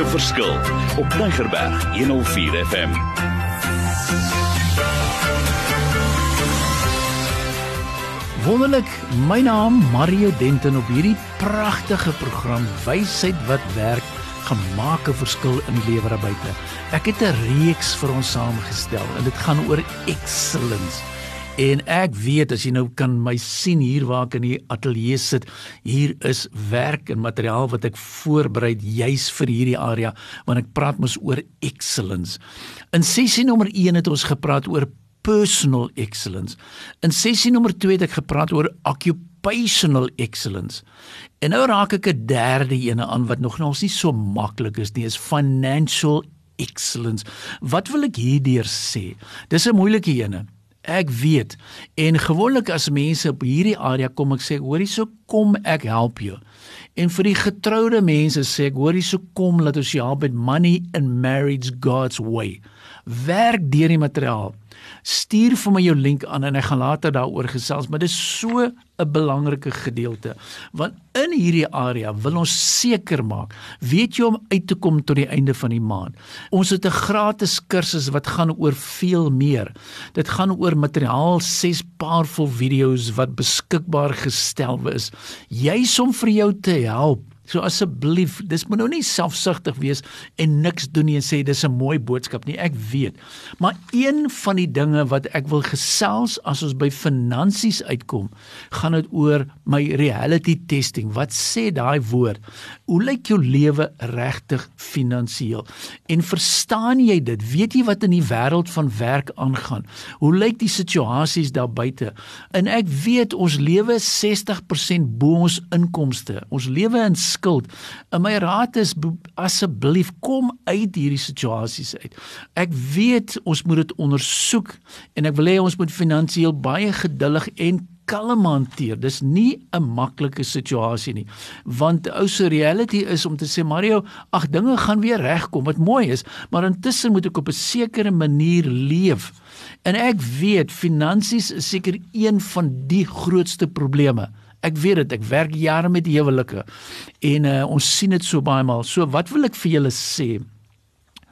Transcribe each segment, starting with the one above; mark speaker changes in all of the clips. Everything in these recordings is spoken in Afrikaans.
Speaker 1: 'n verskil op Tigerberg 104 FM.
Speaker 2: Wonderlik, my naam Mario Denton op hierdie pragtige program Wysheid wat werk gemaak 'n verskil in die lewe daar buite. Ek het 'n reeks vir ons saamgestel en dit gaan oor excellence. En ek weet as jy nou kan my sien hier waar ek in die ateljee sit, hier is werk en materiaal wat ek voorberei juis vir hierdie area want ek praat mos oor excellence. In sessie nommer 1 het ons gepraat oor personal excellence. In sessie nommer 2 het ek gepraat oor occupational excellence. En nou raak ek 'n derde ene aan wat nog nog nie so maklik is nie, is financial excellence. Wat wil ek hierdeur sê? Dis 'n moeilike ene. Ek weet. En gewoonlik as mense op hierdie area kom, ek sê hoorie so kom ek help jou. En vir die getroude mense sê ek hoorie so kom laat ons jou help met money and marriage God's way. Werk deur die materiaal. Stuur vir my jou link aan en ek gaan later daaroor gesels, maar dit is so 'n belangrike gedeelte. Want in hierdie area wil ons seker maak, weet jy om uit te kom tot die einde van die maand. Ons het 'n gratis kursus wat gaan oor veel meer. Dit gaan oor materiaal, ses powerful video's wat beskikbaar gestel is. Juis om vir jou te help So asseblief, dis moet nou nie selfsugtig wees en niks doen nie en sê dis 'n mooi boodskap nie. Ek weet. Maar een van die dinge wat ek wil gesels as ons by finansies uitkom, gaan dit oor my reality testing. Wat sê daai woord? Hoe lyk jou lewe regtig finansiëel? En verstaan jy dit? Weet jy wat in die wêreld van werk aangaan? Hoe lyk die situasies daar buite? En ek weet ons lewe 60% bo ons inkomste. Ons lewe in skuld. En my raad is asseblief kom uit hierdie situasies uit. Ek weet ons moet dit ondersoek en ek wil hê ons moet finansiëel baie geduldig en kalm hanteer. Dis nie 'n maklike situasie nie. Want ou se reality is om te sê Mario, ag dinge gaan weer regkom wat mooi is, maar intussen moet ek op 'n sekere manier leef. En ek weet finansies is seker een van die grootste probleme. Ek weet dit, ek werk jare met huwelike en uh, ons sien dit so baie maal. So wat wil ek vir julle sê?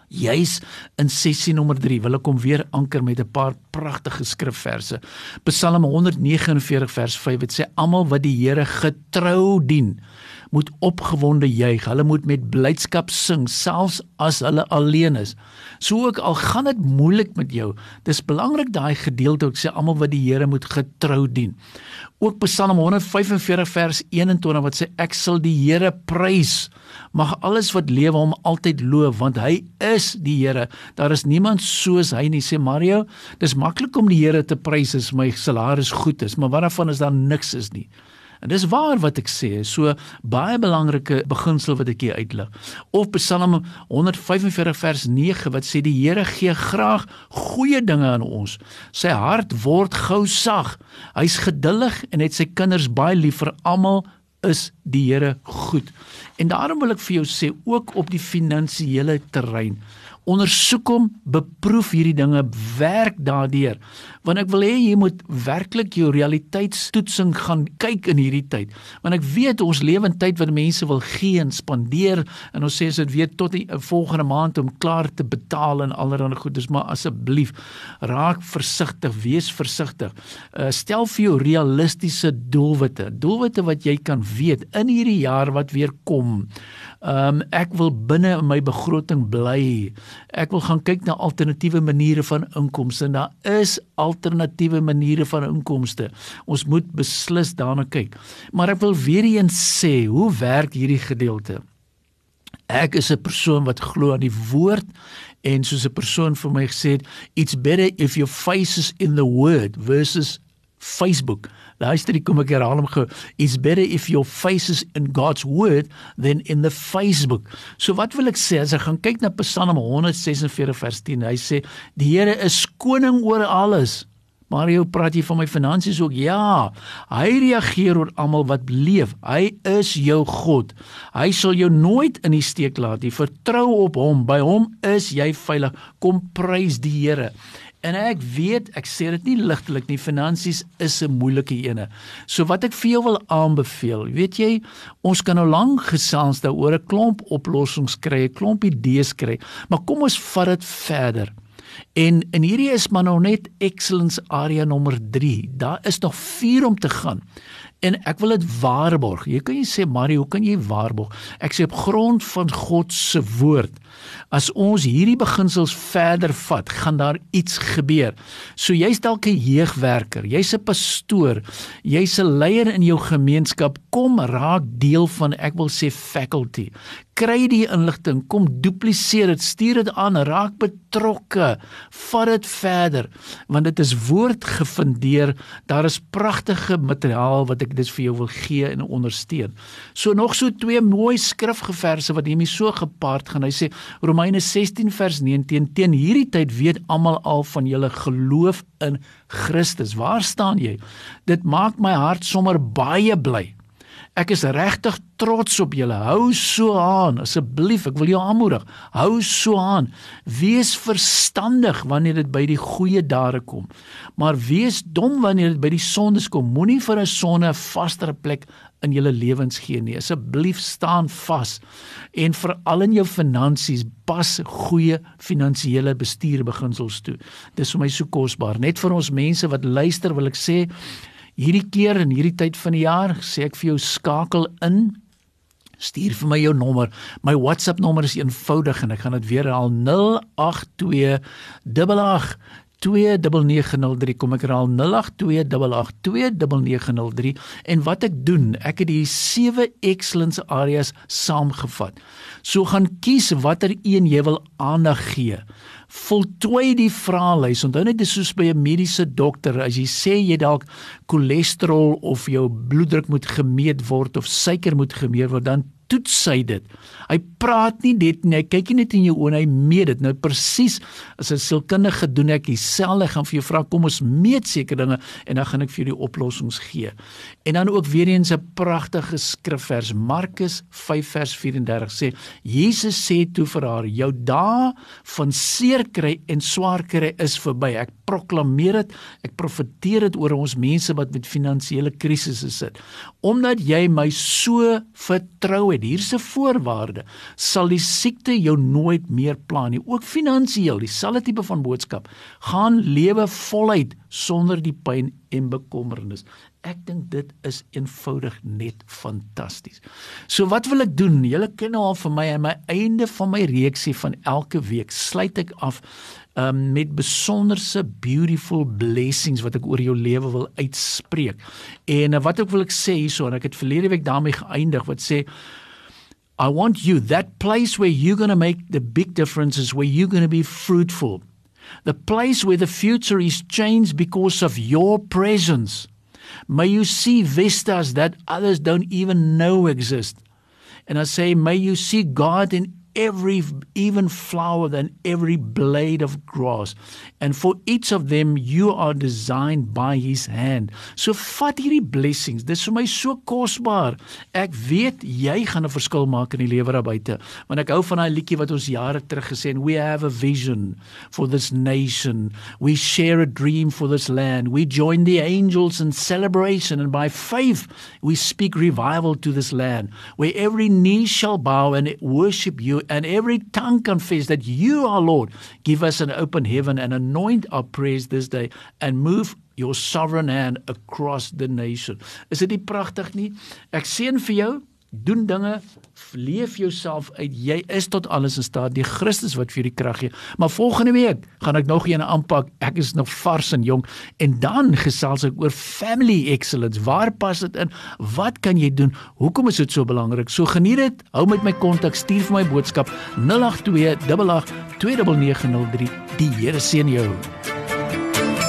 Speaker 2: Juis in sessie nommer 3 wil ek kom weer anker met 'n paar pragtige skrifverse. Psalm 149 vers 5 dit sê almal wat die Here getrou dien, moet opgewonde juig. Hulle moet met blydskap sing selfs as hulle alleen is. So ook al gaan dit moeilik met jou, dis belangrik daai gedeelte ook sê almal wat die Here moet getrou dien. Ook Psalm 145 vers 21 wat sê ek sal die Here prys. Mag alles wat lewe hom altyd loof want hy is die Here. Daar is niemand soos hy nie sê Mario. Dis maklik om die Here te prys as my salaris goed is, maar wat daarvan is daar niks is nie. En dis waar wat ek sê, so baie belangrike beginsel wat ek hier uitlig. Of Psalm 145 vers 9 wat sê die Here gee graag goeie dinge aan ons. Sy hart word gou sag. Hy's geduldig en het sy kinders baie lief vir almal is die Here goed. En daarom wil ek vir jou sê ook op die finansiële terrein ondersoek hom, beproef hierdie dinge, werk daardeur. Want ek wil hê jy moet werklik jou realiteitstoetsing gaan kyk in hierdie tyd. Want ek weet ons lewe in tyd waar mense wil gee en spandeer en ons sê as dit weer tot die eh, volgende maand om klaar te betaal en allerlei goedes, maar asseblief raak versigtig, wees versigtig. Uh, stel vir jou realistiese doelwitte, doelwitte wat jy kan weet in hierdie jaar wat weer kom. Ehm um, ek wil binne in my begroting bly. Ek wil gaan kyk na alternatiewe maniere van inkomste. Daar is alternatiewe maniere van inkomste. Ons moet beslis daarna kyk. Maar ek wil weer eens sê, hoe werk hierdie gedeelte? Ek is 'n persoon wat glo aan die woord en soos 'n persoon vir my gesê het, it's better if your face is in the word versus Facebook. Luister, ek kom ek herhaal hom gou. It's better if your face is in God's word than in the Facebook. So wat wil ek sê as ek gaan kyk na Psalm 146 vers 10. Hy sê die Here is koning oor alles. Mario praat hier van my finansies ook. Ja, hy reageer oor almal wat leef. Hy is jou God. Hy sal jou nooit in die steek laat nie. Vertrou op hom. By hom is jy veilig. Kom prys die Here. En ek weet, ek sê dit nie ligtelik nie, finansies is 'n moeilike ene. So wat ek vir jou wil aanbeveel, weet jy, ons kan nou lank gesels daaroor 'n klomp oplossings kry, 'n klomp idees kry, maar kom ons vat dit verder. En en hierdie is maar nou net excellence area nommer 3. Daar is nog 4 om te gaan. En ek wil dit waarborg. Jy kan jy sê Mario, hoe kan jy waarborg? Ek sê op grond van God se woord. As ons hierdie beginsels verder vat, gaan daar iets gebeur. So jy's dalk 'n jeugwerker, jy's 'n pastoor, jy's 'n leier in jou gemeenskap, kom raak deel van ek wil sê faculty kry die inligting, kom dupliseer dit, stuur dit aan, raak betrokke, vat dit verder want dit is woord gefundeer. Daar is pragtige materiaal wat ek dis vir jou wil gee en ondersteun. So nog so twee mooi skrifgeverse wat hiermee so gepaard gaan. Hy sê Romeine 16 vers 19 teen hierdie tyd weet almal al van julle geloof in Christus. Waar staan jy? Dit maak my hart sommer baie bly. Ek is regtig trots op julle. Hou so aan, asseblief, ek wil jou aanmoedig. Hou so aan. Wees verstandig wanneer dit by die goeie dade kom. Maar wees dom wanneer dit by die sondes kom. Moenie vir 'n sonde 'n vaster plek in julle lewens gee nie. Asseblief staan vas. En veral in jou finansies, pas goeie finansiële bestuurbeginsels toe. Dis vir my so kosbaar. Net vir ons mense wat luister, wil ek sê hierdie keer in hierdie tyd van die jaar sê ek vir jou skakel in stuur vir my jou nommer. My WhatsApp nommer is eenvoudig en ek gaan dit weer herhaal. 082 88 29903 kom ek herhaal 0828829903 en wat ek doen ek het die sewe excellence areas saamgevat. So gaan kies watter een jy wil aandag gee voltooi die vraelys. Onthou net dis soos by 'n mediese dokter as jy sê jy dalk cholesterol of jou bloeddruk moet gemeet word of suiker moet gemeet word dan toets hy dit. Hy praat nie dit nie. Hy kyk nie net in jou oë, hy meet dit. Nou presies as 'n sielkundige doen ek dieselfde. Gaan vir jou vra kom ons meet seker dinge en dan gaan ek vir jou die oplossings gee. En dan ook weer eens 'n pragtige skrifvers Markus 5 vers 34 sê Jesus sê toe vir haar jou dae van seer kry en swaar kry is verby. Ek proklameer dit. Ek profeteer dit oor ons mense wat met finansiële krisisse sit. Omdat jy my so vertrou het, hier's 'n voorwaarde, sal die siekte jou nooit meer pla nie. Ook finansiëel, dieselfde tipe van boodskap. Gaan lewe voluit sonder die pyn en bekommernis. Ek dink dit is eenvoudig net fantasties. So wat wil ek doen? Julle ken nou al vir my aan my einde van my reeksie van elke week sluit ek af um, met besonderse beautiful blessings wat ek oor jou lewe wil uitspreek. En uh, wat ek wil ek sê hierso en ek het verlede week daarmee geëindig wat sê I want you that place where you're going to make the big differences where you're going to be fruitful. The place where the future is changed because of your presence. May you see vistas that others don't even know exist. And I say, may you see God in every even flower than every blade of grass. And for each of them you are designed by his hand. So vat hierdie blessings. Dis vir my so kosbaar. Ek weet jy gaan 'n verskil maak in die lewe daar buite want ek hou van daai liedjie wat ons jare terug gesê het we have a vision for this nation. We share a dream for this land. We join the angels in celebration. And by faith we speak revival to this land where every knee shall bow and worship you and every tongue confess that you are Lord. Give us an open heaven and anoint our prayers this day and move your sovereign hand across the nation. Is dit nie pragtig nie? Ek seën vir jou doen dinge leef jouself uit. Jy is tot alles in staat. Die Christus wat vir die krag gee. Maar volgende week gaan ek nog een aanpak. Ek is nog vars en jonk en dan gesels ek oor family excellence. Waar pas dit in? Wat kan jy doen? Hoekom is dit so belangrik? So geniet dit. Hou met my kontak. Stuur vir my boodskap. 082 88 29903 die Here seën jou